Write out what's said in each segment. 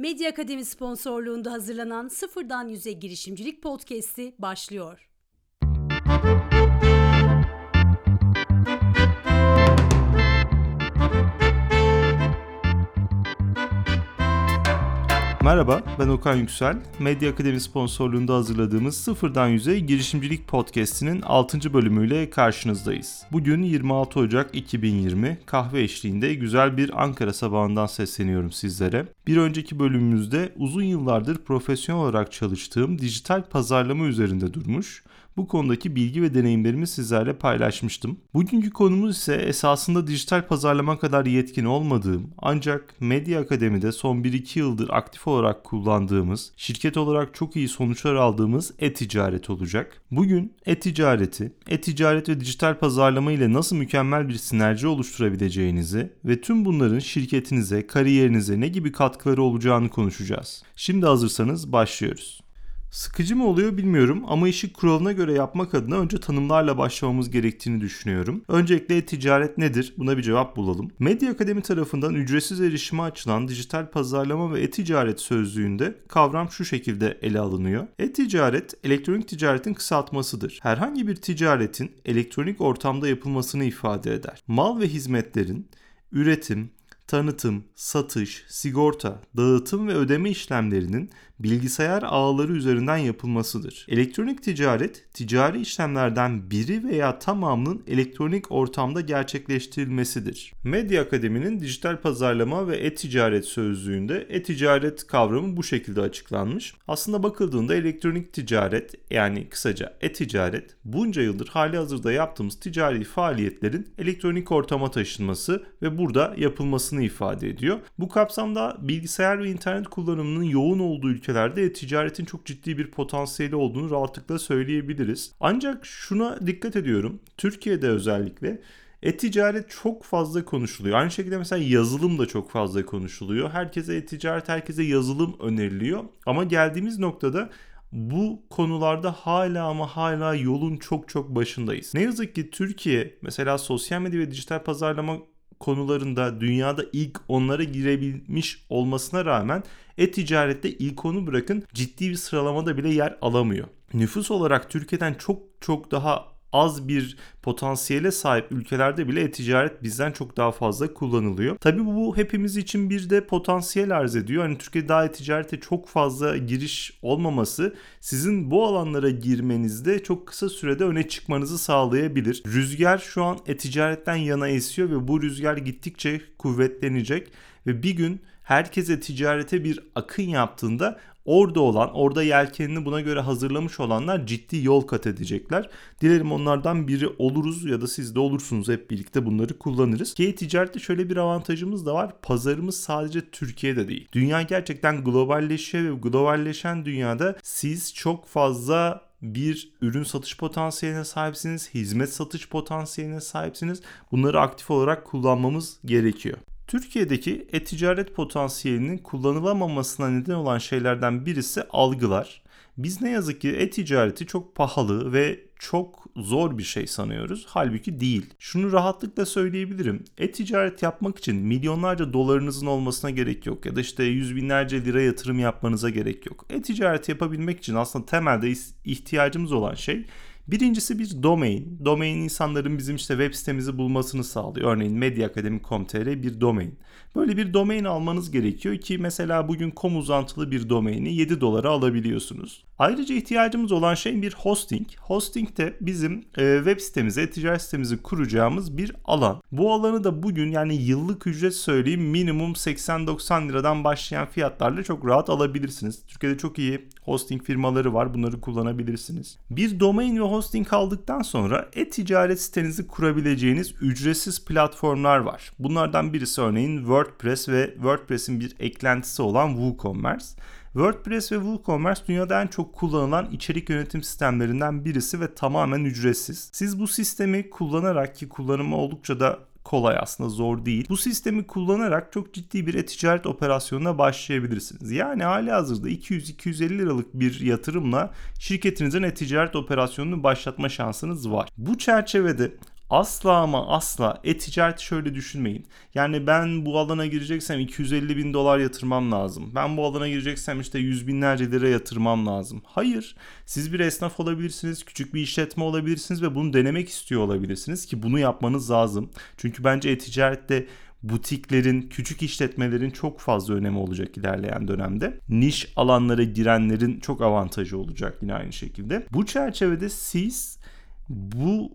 Medya Akademi sponsorluğunda hazırlanan Sıfırdan Yüze Girişimcilik Podcast'i başlıyor. Merhaba, ben Okan Yüksel. Medya Akademi sponsorluğunda hazırladığımız Sıfırdan Yüze Girişimcilik Podcast'inin 6. bölümüyle karşınızdayız. Bugün 26 Ocak 2020 kahve eşliğinde güzel bir Ankara sabahından sesleniyorum sizlere. Bir önceki bölümümüzde uzun yıllardır profesyonel olarak çalıştığım dijital pazarlama üzerinde durmuş, bu konudaki bilgi ve deneyimlerimi sizlerle paylaşmıştım. Bugünkü konumuz ise esasında dijital pazarlama kadar yetkin olmadığım ancak Medya Akademi'de son 1-2 yıldır aktif olarak kullandığımız, şirket olarak çok iyi sonuçlar aldığımız e-ticaret olacak. Bugün e-ticareti, e-ticaret ve dijital pazarlama ile nasıl mükemmel bir sinerji oluşturabileceğinizi ve tüm bunların şirketinize, kariyerinize ne gibi katkıları olacağını konuşacağız. Şimdi hazırsanız başlıyoruz. Sıkıcı mı oluyor bilmiyorum ama işi kuralına göre yapmak adına önce tanımlarla başlamamız gerektiğini düşünüyorum. Öncelikle ticaret nedir? Buna bir cevap bulalım. Medya Akademi tarafından ücretsiz erişime açılan dijital pazarlama ve e-ticaret sözlüğünde kavram şu şekilde ele alınıyor. E-ticaret, elektronik ticaretin kısaltmasıdır. Herhangi bir ticaretin elektronik ortamda yapılmasını ifade eder. Mal ve hizmetlerin üretim, tanıtım, satış, sigorta, dağıtım ve ödeme işlemlerinin bilgisayar ağları üzerinden yapılmasıdır. Elektronik ticaret, ticari işlemlerden biri veya tamamının elektronik ortamda gerçekleştirilmesidir. Medya Akademi'nin dijital pazarlama ve e-ticaret sözlüğünde e-ticaret kavramı bu şekilde açıklanmış. Aslında bakıldığında elektronik ticaret yani kısaca e-ticaret bunca yıldır hali hazırda yaptığımız ticari faaliyetlerin elektronik ortama taşınması ve burada yapılmasını ifade ediyor. Bu kapsamda bilgisayar ve internet kullanımının yoğun olduğu ülke ülkelerde ticaretin çok ciddi bir potansiyeli olduğunu rahatlıkla söyleyebiliriz. Ancak şuna dikkat ediyorum. Türkiye'de özellikle e-ticaret çok fazla konuşuluyor. Aynı şekilde mesela yazılım da çok fazla konuşuluyor. Herkese e-ticaret, herkese yazılım öneriliyor. Ama geldiğimiz noktada bu konularda hala ama hala yolun çok çok başındayız. Ne yazık ki Türkiye mesela sosyal medya ve dijital pazarlama konularında dünyada ilk onlara girebilmiş olmasına rağmen e-ticarette ilk onu bırakın ciddi bir sıralamada bile yer alamıyor. Nüfus olarak Türkiye'den çok çok daha az bir potansiyele sahip ülkelerde bile e-ticaret bizden çok daha fazla kullanılıyor. Tabii bu hepimiz için bir de potansiyel arz ediyor. Hani Türkiye'de daha e-ticarete çok fazla giriş olmaması sizin bu alanlara girmenizde çok kısa sürede öne çıkmanızı sağlayabilir. Rüzgar şu an e-ticaretten yana esiyor ve bu rüzgar gittikçe kuvvetlenecek ve bir gün herkese ticarete bir akın yaptığında orada olan, orada yelkenini buna göre hazırlamış olanlar ciddi yol kat edecekler. Dilerim onlardan biri oluruz ya da siz de olursunuz hep birlikte bunları kullanırız. Ki ticarette şöyle bir avantajımız da var. Pazarımız sadece Türkiye'de değil. Dünya gerçekten globalleşiyor ve globalleşen dünyada siz çok fazla bir ürün satış potansiyeline sahipsiniz, hizmet satış potansiyeline sahipsiniz. Bunları aktif olarak kullanmamız gerekiyor. Türkiye'deki e-ticaret potansiyelinin kullanılamamasına neden olan şeylerden birisi algılar. Biz ne yazık ki e-ticareti çok pahalı ve çok zor bir şey sanıyoruz. Halbuki değil. Şunu rahatlıkla söyleyebilirim. E-ticaret yapmak için milyonlarca dolarınızın olmasına gerek yok. Ya da işte yüz binlerce lira yatırım yapmanıza gerek yok. E-ticaret yapabilmek için aslında temelde ihtiyacımız olan şey Birincisi bir domain. Domain insanların bizim işte web sitemizi bulmasını sağlıyor. Örneğin medyaakademi.com.tr bir domain. Böyle bir domain almanız gerekiyor ki mesela bugün com uzantılı bir domaini 7 dolara alabiliyorsunuz. Ayrıca ihtiyacımız olan şey bir hosting. Hosting de bizim e, web sitemize, ticaret sitemizi kuracağımız bir alan. Bu alanı da bugün yani yıllık ücret söyleyeyim minimum 80-90 liradan başlayan fiyatlarla çok rahat alabilirsiniz. Türkiye'de çok iyi hosting firmaları var. Bunları kullanabilirsiniz. Bir domain ve hosting aldıktan sonra e-ticaret sitenizi kurabileceğiniz ücretsiz platformlar var. Bunlardan birisi örneğin WordPress ve WordPress'in bir eklentisi olan WooCommerce. WordPress ve WooCommerce dünyada en çok kullanılan içerik yönetim sistemlerinden birisi ve tamamen ücretsiz. Siz bu sistemi kullanarak ki kullanımı oldukça da kolay aslında zor değil. Bu sistemi kullanarak çok ciddi bir e-ticaret operasyonuna başlayabilirsiniz. Yani hali hazırda 200-250 liralık bir yatırımla şirketinizin e-ticaret operasyonunu başlatma şansınız var. Bu çerçevede Asla ama asla e-ticareti şöyle düşünmeyin. Yani ben bu alana gireceksem 250 bin dolar yatırmam lazım. Ben bu alana gireceksem işte yüz binlerce lira yatırmam lazım. Hayır. Siz bir esnaf olabilirsiniz, küçük bir işletme olabilirsiniz ve bunu denemek istiyor olabilirsiniz ki bunu yapmanız lazım. Çünkü bence e-ticarette butiklerin, küçük işletmelerin çok fazla önemi olacak ilerleyen dönemde. Niş alanlara girenlerin çok avantajı olacak yine aynı şekilde. Bu çerçevede siz bu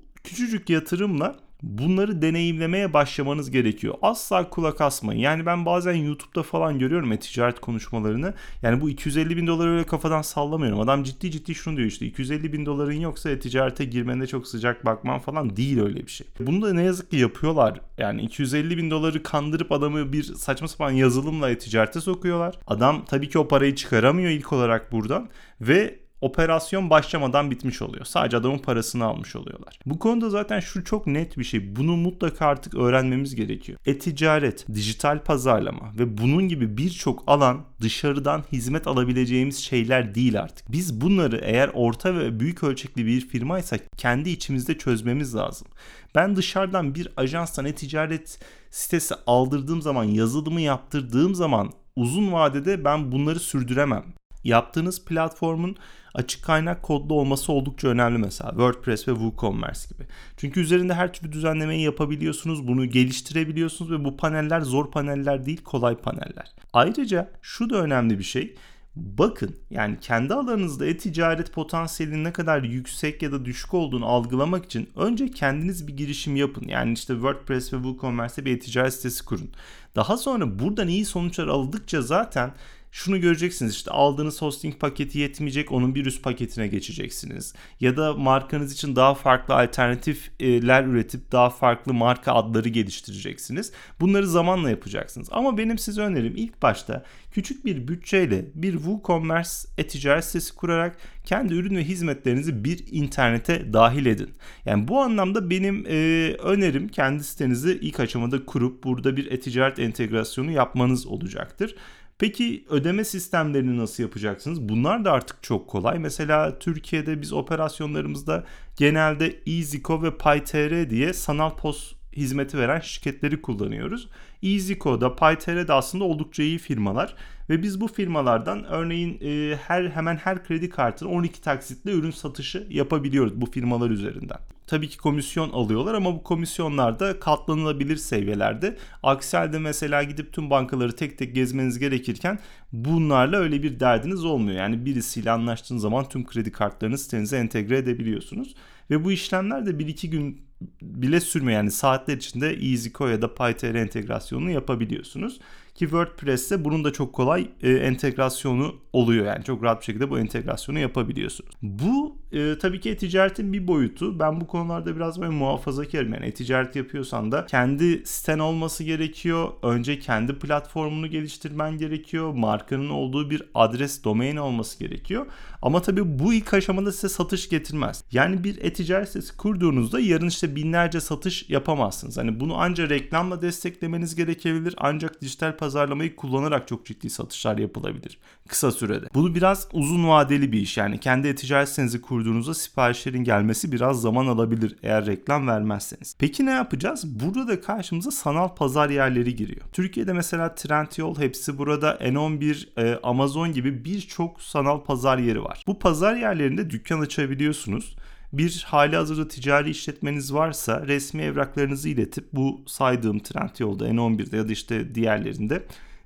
küçücük yatırımla bunları deneyimlemeye başlamanız gerekiyor. Asla kulak asmayın. Yani ben bazen YouTube'da falan görüyorum e ticaret konuşmalarını. Yani bu 250 bin doları öyle kafadan sallamıyorum. Adam ciddi ciddi şunu diyor işte 250 bin doların yoksa e-ticarete girmende çok sıcak bakman falan değil öyle bir şey. Bunu da ne yazık ki yapıyorlar. Yani 250 bin doları kandırıp adamı bir saçma sapan yazılımla e-ticarete sokuyorlar. Adam tabii ki o parayı çıkaramıyor ilk olarak buradan ve operasyon başlamadan bitmiş oluyor. Sadece adamın parasını almış oluyorlar. Bu konuda zaten şu çok net bir şey. Bunu mutlaka artık öğrenmemiz gerekiyor. E-ticaret, dijital pazarlama ve bunun gibi birçok alan dışarıdan hizmet alabileceğimiz şeyler değil artık. Biz bunları eğer orta ve büyük ölçekli bir firmaysak kendi içimizde çözmemiz lazım. Ben dışarıdan bir ajanstan e-ticaret sitesi aldırdığım zaman, yazılımı yaptırdığım zaman uzun vadede ben bunları sürdüremem. Yaptığınız platformun açık kaynak kodlu olması oldukça önemli mesela WordPress ve WooCommerce gibi. Çünkü üzerinde her türlü düzenlemeyi yapabiliyorsunuz, bunu geliştirebiliyorsunuz ve bu paneller zor paneller değil, kolay paneller. Ayrıca şu da önemli bir şey. Bakın yani kendi alanınızda e-ticaret potansiyelinin ne kadar yüksek ya da düşük olduğunu algılamak için önce kendiniz bir girişim yapın. Yani işte WordPress ve WooCommerce'te bir e-ticaret sitesi kurun. Daha sonra buradan iyi sonuçlar aldıkça zaten şunu göreceksiniz işte aldığınız hosting paketi yetmeyecek onun bir üst paketine geçeceksiniz. Ya da markanız için daha farklı alternatifler üretip daha farklı marka adları geliştireceksiniz. Bunları zamanla yapacaksınız. Ama benim size önerim ilk başta küçük bir bütçeyle bir WooCommerce e-ticaret sitesi kurarak kendi ürün ve hizmetlerinizi bir internete dahil edin. Yani bu anlamda benim e, önerim kendi sitenizi ilk aşamada kurup burada bir e-ticaret entegrasyonu yapmanız olacaktır. Peki ödeme sistemlerini nasıl yapacaksınız? Bunlar da artık çok kolay. Mesela Türkiye'de biz operasyonlarımızda genelde EasyCo ve PayTR diye sanal pos hizmeti veren şirketleri kullanıyoruz. EasyCo'da, PayTR'de aslında oldukça iyi firmalar ve biz bu firmalardan örneğin e, her hemen her kredi kartını 12 taksitle ürün satışı yapabiliyoruz bu firmalar üzerinden. Tabii ki komisyon alıyorlar ama bu komisyonlar da katlanılabilir seviyelerde. Aksi halde mesela gidip tüm bankaları tek tek gezmeniz gerekirken bunlarla öyle bir derdiniz olmuyor. Yani birisiyle anlaştığınız zaman tüm kredi kartlarını sitenize entegre edebiliyorsunuz. Ve bu işlemler de 1-2 gün bile sürmüyor. Yani saatler içinde EasyCo ya da PyTR entegrasyonunu yapabiliyorsunuz. Ki WordPress'te bunun da çok kolay e, entegrasyonu oluyor. Yani çok rahat bir şekilde bu entegrasyonu yapabiliyorsunuz. Bu e, tabii ki e-ticaretin bir boyutu. Ben bu konularda biraz böyle muhafazakarım. Yani e-ticaret yapıyorsan da kendi siten olması gerekiyor. Önce kendi platformunu geliştirmen gerekiyor. Markanın olduğu bir adres, domain olması gerekiyor. Ama tabii bu ilk aşamada size satış getirmez. Yani bir e-ticaret sitesi kurduğunuzda yarın işte binlerce satış yapamazsınız. Hani bunu ancak reklamla desteklemeniz gerekebilir. Ancak dijital pazarlamayı kullanarak çok ciddi satışlar yapılabilir kısa sürede. Bu biraz uzun vadeli bir iş. Yani kendi e-ticaret sitenizi kurduğunuzda siparişlerin gelmesi biraz zaman alabilir eğer reklam vermezseniz. Peki ne yapacağız? Burada da karşımıza sanal pazar yerleri giriyor. Türkiye'de mesela Trendyol hepsi burada N11, e, Amazon gibi birçok sanal pazar yeri var. Bu pazar yerlerinde dükkan açabiliyorsunuz bir hali hazırda ticari işletmeniz varsa resmi evraklarınızı iletip bu saydığım Trendyol'da N11'de ya da işte diğerlerinde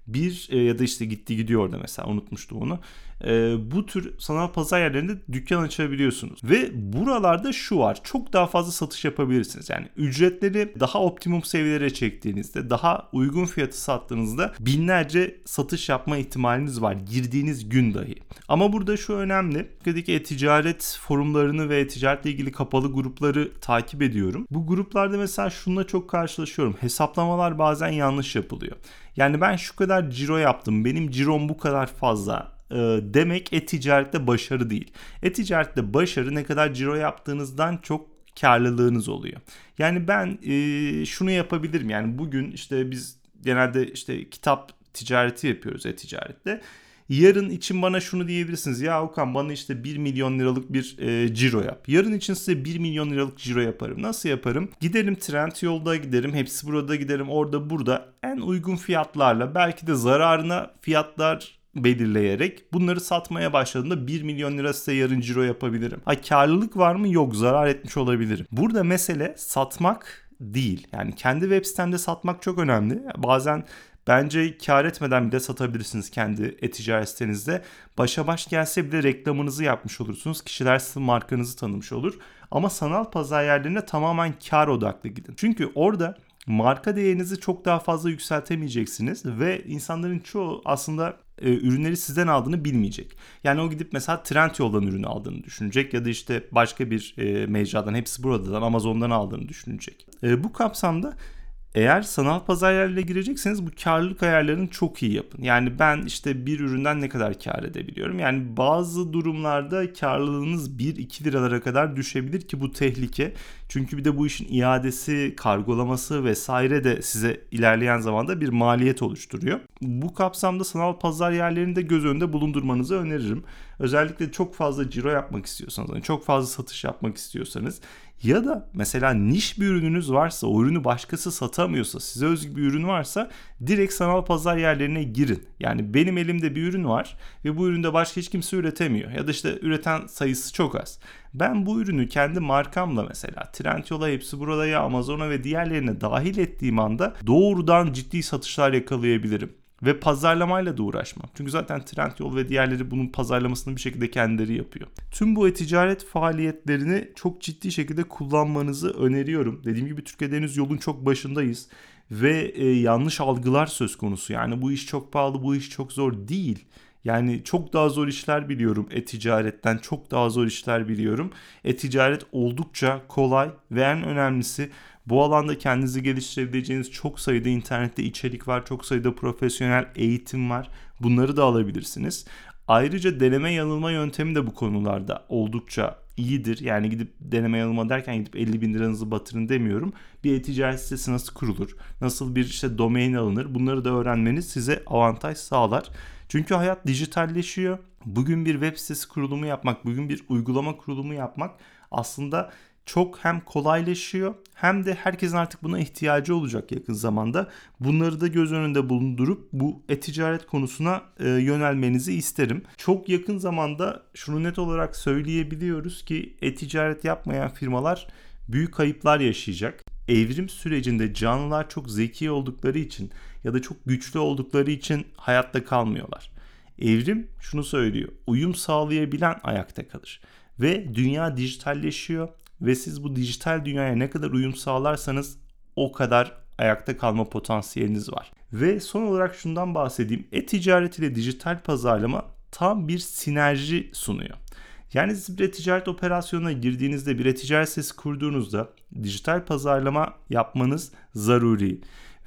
bir e, ya da işte gitti gidiyor orada mesela unutmuştum onu e, bu tür sanal pazar yerlerinde dükkan açabiliyorsunuz. Ve buralarda şu var çok daha fazla satış yapabilirsiniz. Yani ücretleri daha optimum seviyelere çektiğinizde daha uygun fiyatı sattığınızda binlerce satış yapma ihtimaliniz var girdiğiniz gün dahi. Ama burada şu önemli. Türkiye'deki e-ticaret forumlarını ve e-ticaretle ilgili kapalı grupları takip ediyorum. Bu gruplarda mesela şununla çok karşılaşıyorum. Hesaplamalar bazen yanlış yapılıyor. Yani ben şu kadar ciro yaptım. Benim cirom bu kadar fazla e, demek e-ticarette başarı değil. E-ticarette başarı ne kadar ciro yaptığınızdan çok karlılığınız oluyor. Yani ben e, şunu yapabilirim. Yani bugün işte biz genelde işte kitap ticareti yapıyoruz e-ticarette. Yarın için bana şunu diyebilirsiniz. Ya Okan bana işte 1 milyon liralık bir e, ciro yap. Yarın için size 1 milyon liralık ciro yaparım. Nasıl yaparım? Giderim trend yolda giderim. Hepsi burada giderim. Orada burada en uygun fiyatlarla belki de zararına fiyatlar belirleyerek bunları satmaya başladığında 1 milyon lira size yarın ciro yapabilirim. Ha karlılık var mı? Yok zarar etmiş olabilirim. Burada mesele satmak değil. Yani kendi web sitemde satmak çok önemli. Bazen Bence kar etmeden bile satabilirsiniz kendi e-ticaret sitenizde. Başa baş gelse bile reklamınızı yapmış olursunuz. Kişiler sizin markanızı tanımış olur. Ama sanal pazar yerlerine tamamen kar odaklı gidin. Çünkü orada marka değerinizi çok daha fazla yükseltemeyeceksiniz ve insanların çoğu aslında e, ürünleri sizden aldığını bilmeyecek. Yani o gidip mesela trend yoldan ürünü aldığını düşünecek ya da işte başka bir e, mecradan hepsi buradan Amazon'dan aldığını düşünecek. E, bu kapsamda eğer sanal pazar yerlerine girecekseniz bu karlılık ayarlarını çok iyi yapın. Yani ben işte bir üründen ne kadar kar edebiliyorum? Yani bazı durumlarda karlılığınız 1-2 liralara kadar düşebilir ki bu tehlike. Çünkü bir de bu işin iadesi, kargolaması vesaire de size ilerleyen zamanda bir maliyet oluşturuyor. Bu kapsamda sanal pazar yerlerini de göz önünde bulundurmanızı öneririm. Özellikle çok fazla ciro yapmak istiyorsanız, yani çok fazla satış yapmak istiyorsanız ya da mesela niş bir ürününüz varsa, o ürünü başkası satamıyorsa, size özgü bir ürün varsa direkt sanal pazar yerlerine girin. Yani benim elimde bir ürün var ve bu üründe başka hiç kimse üretemiyor. Ya da işte üreten sayısı çok az. Ben bu ürünü kendi markamla mesela Trendyol'a, hepsi burada ya Amazon'a ve diğerlerine dahil ettiğim anda doğrudan ciddi satışlar yakalayabilirim ve pazarlamayla da uğraşmam. Çünkü zaten Trendyol ve diğerleri bunun pazarlamasını bir şekilde kendileri yapıyor. Tüm bu e-ticaret faaliyetlerini çok ciddi şekilde kullanmanızı öneriyorum. Dediğim gibi Türkiye'de henüz yolun çok başındayız ve e, yanlış algılar söz konusu. Yani bu iş çok pahalı, bu iş çok zor değil. Yani çok daha zor işler biliyorum e-ticaretten çok daha zor işler biliyorum. E-ticaret oldukça kolay ve en önemlisi bu alanda kendinizi geliştirebileceğiniz çok sayıda internette içerik var. Çok sayıda profesyonel eğitim var. Bunları da alabilirsiniz. Ayrıca deneme yanılma yöntemi de bu konularda oldukça iyidir. Yani gidip deneme yanılma derken gidip 50 bin liranızı batırın demiyorum. Bir e-ticaret sitesi nasıl kurulur? Nasıl bir işte domain alınır? Bunları da öğrenmeniz size avantaj sağlar. Çünkü hayat dijitalleşiyor. Bugün bir web sitesi kurulumu yapmak, bugün bir uygulama kurulumu yapmak aslında çok hem kolaylaşıyor hem de herkesin artık buna ihtiyacı olacak yakın zamanda. Bunları da göz önünde bulundurup bu e-ticaret konusuna e, yönelmenizi isterim. Çok yakın zamanda şunu net olarak söyleyebiliyoruz ki e-ticaret yapmayan firmalar büyük kayıplar yaşayacak. Evrim sürecinde canlılar çok zeki oldukları için ya da çok güçlü oldukları için hayatta kalmıyorlar. Evrim şunu söylüyor. Uyum sağlayabilen ayakta kalır. Ve dünya dijitalleşiyor ve siz bu dijital dünyaya ne kadar uyum sağlarsanız o kadar ayakta kalma potansiyeliniz var. Ve son olarak şundan bahsedeyim. E-ticaret ile dijital pazarlama tam bir sinerji sunuyor. Yani siz bir ticaret operasyonuna girdiğinizde bir ticaret sitesi kurduğunuzda dijital pazarlama yapmanız zaruri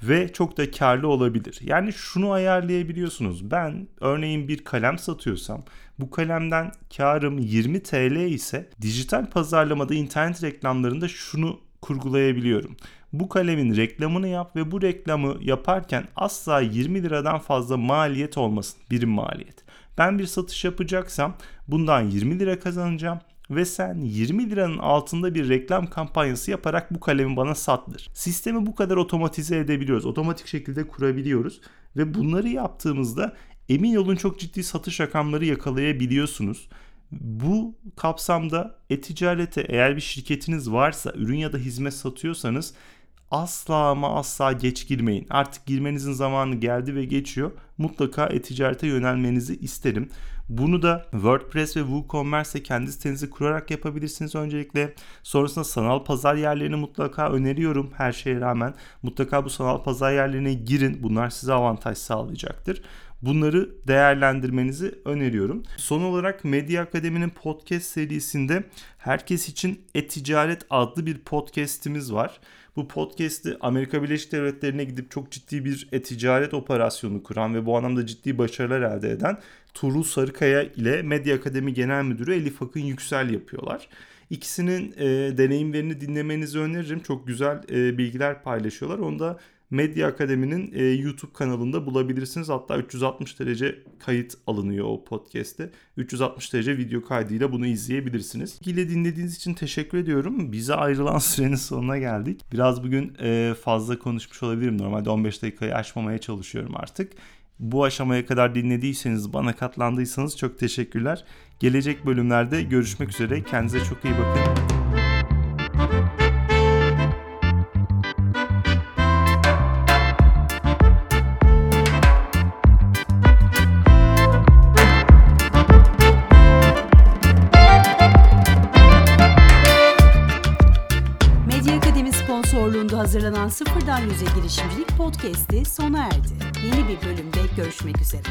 ve çok da karlı olabilir. Yani şunu ayarlayabiliyorsunuz. Ben örneğin bir kalem satıyorsam bu kalemden karım 20 TL ise dijital pazarlamada internet reklamlarında şunu kurgulayabiliyorum. Bu kalemin reklamını yap ve bu reklamı yaparken asla 20 liradan fazla maliyet olmasın. Birim maliyet. Ben bir satış yapacaksam bundan 20 lira kazanacağım ve sen 20 liranın altında bir reklam kampanyası yaparak bu kalemi bana sattır. Sistemi bu kadar otomatize edebiliyoruz. Otomatik şekilde kurabiliyoruz ve bunları yaptığımızda emin olun çok ciddi satış rakamları yakalayabiliyorsunuz. Bu kapsamda e-ticarete eğer bir şirketiniz varsa, ürün ya da hizmet satıyorsanız asla ama asla geç girmeyin. Artık girmenizin zamanı geldi ve geçiyor. Mutlaka e-ticarete yönelmenizi isterim. Bunu da WordPress ve WooCommerce kendi sitenizi kurarak yapabilirsiniz öncelikle. Sonrasında sanal pazar yerlerini mutlaka öneriyorum her şeye rağmen. Mutlaka bu sanal pazar yerlerine girin. Bunlar size avantaj sağlayacaktır. Bunları değerlendirmenizi öneriyorum. Son olarak Medya Akademi'nin podcast serisinde herkes için e-ticaret adlı bir podcast'imiz var. Bu podcast'i Amerika Birleşik Devletleri'ne gidip çok ciddi bir e-ticaret operasyonu kuran ve bu anlamda ciddi başarılar elde eden Tuğrul Sarıkaya ile Medya Akademi Genel Müdürü Elif Akın Yüksel yapıyorlar. İkisinin e, deneyimlerini dinlemenizi öneririm. Çok güzel e, bilgiler paylaşıyorlar. Onu da Medya Akademi'nin e, YouTube kanalında bulabilirsiniz. Hatta 360 derece kayıt alınıyor o podcast'te. 360 derece video kaydıyla bunu izleyebilirsiniz. İle dinlediğiniz için teşekkür ediyorum. Bize ayrılan sürenin sonuna geldik. Biraz bugün e, fazla konuşmuş olabilirim. Normalde 15 dakikayı aşmamaya çalışıyorum artık. Bu aşamaya kadar dinlediyseniz, bana katlandıysanız çok teşekkürler. Gelecek bölümlerde görüşmek üzere. Kendinize çok iyi bakın. Sıfırdan Yüze Girişimcilik Podcast'i sona erdi. Yeni bir bölümde görüşmek üzere.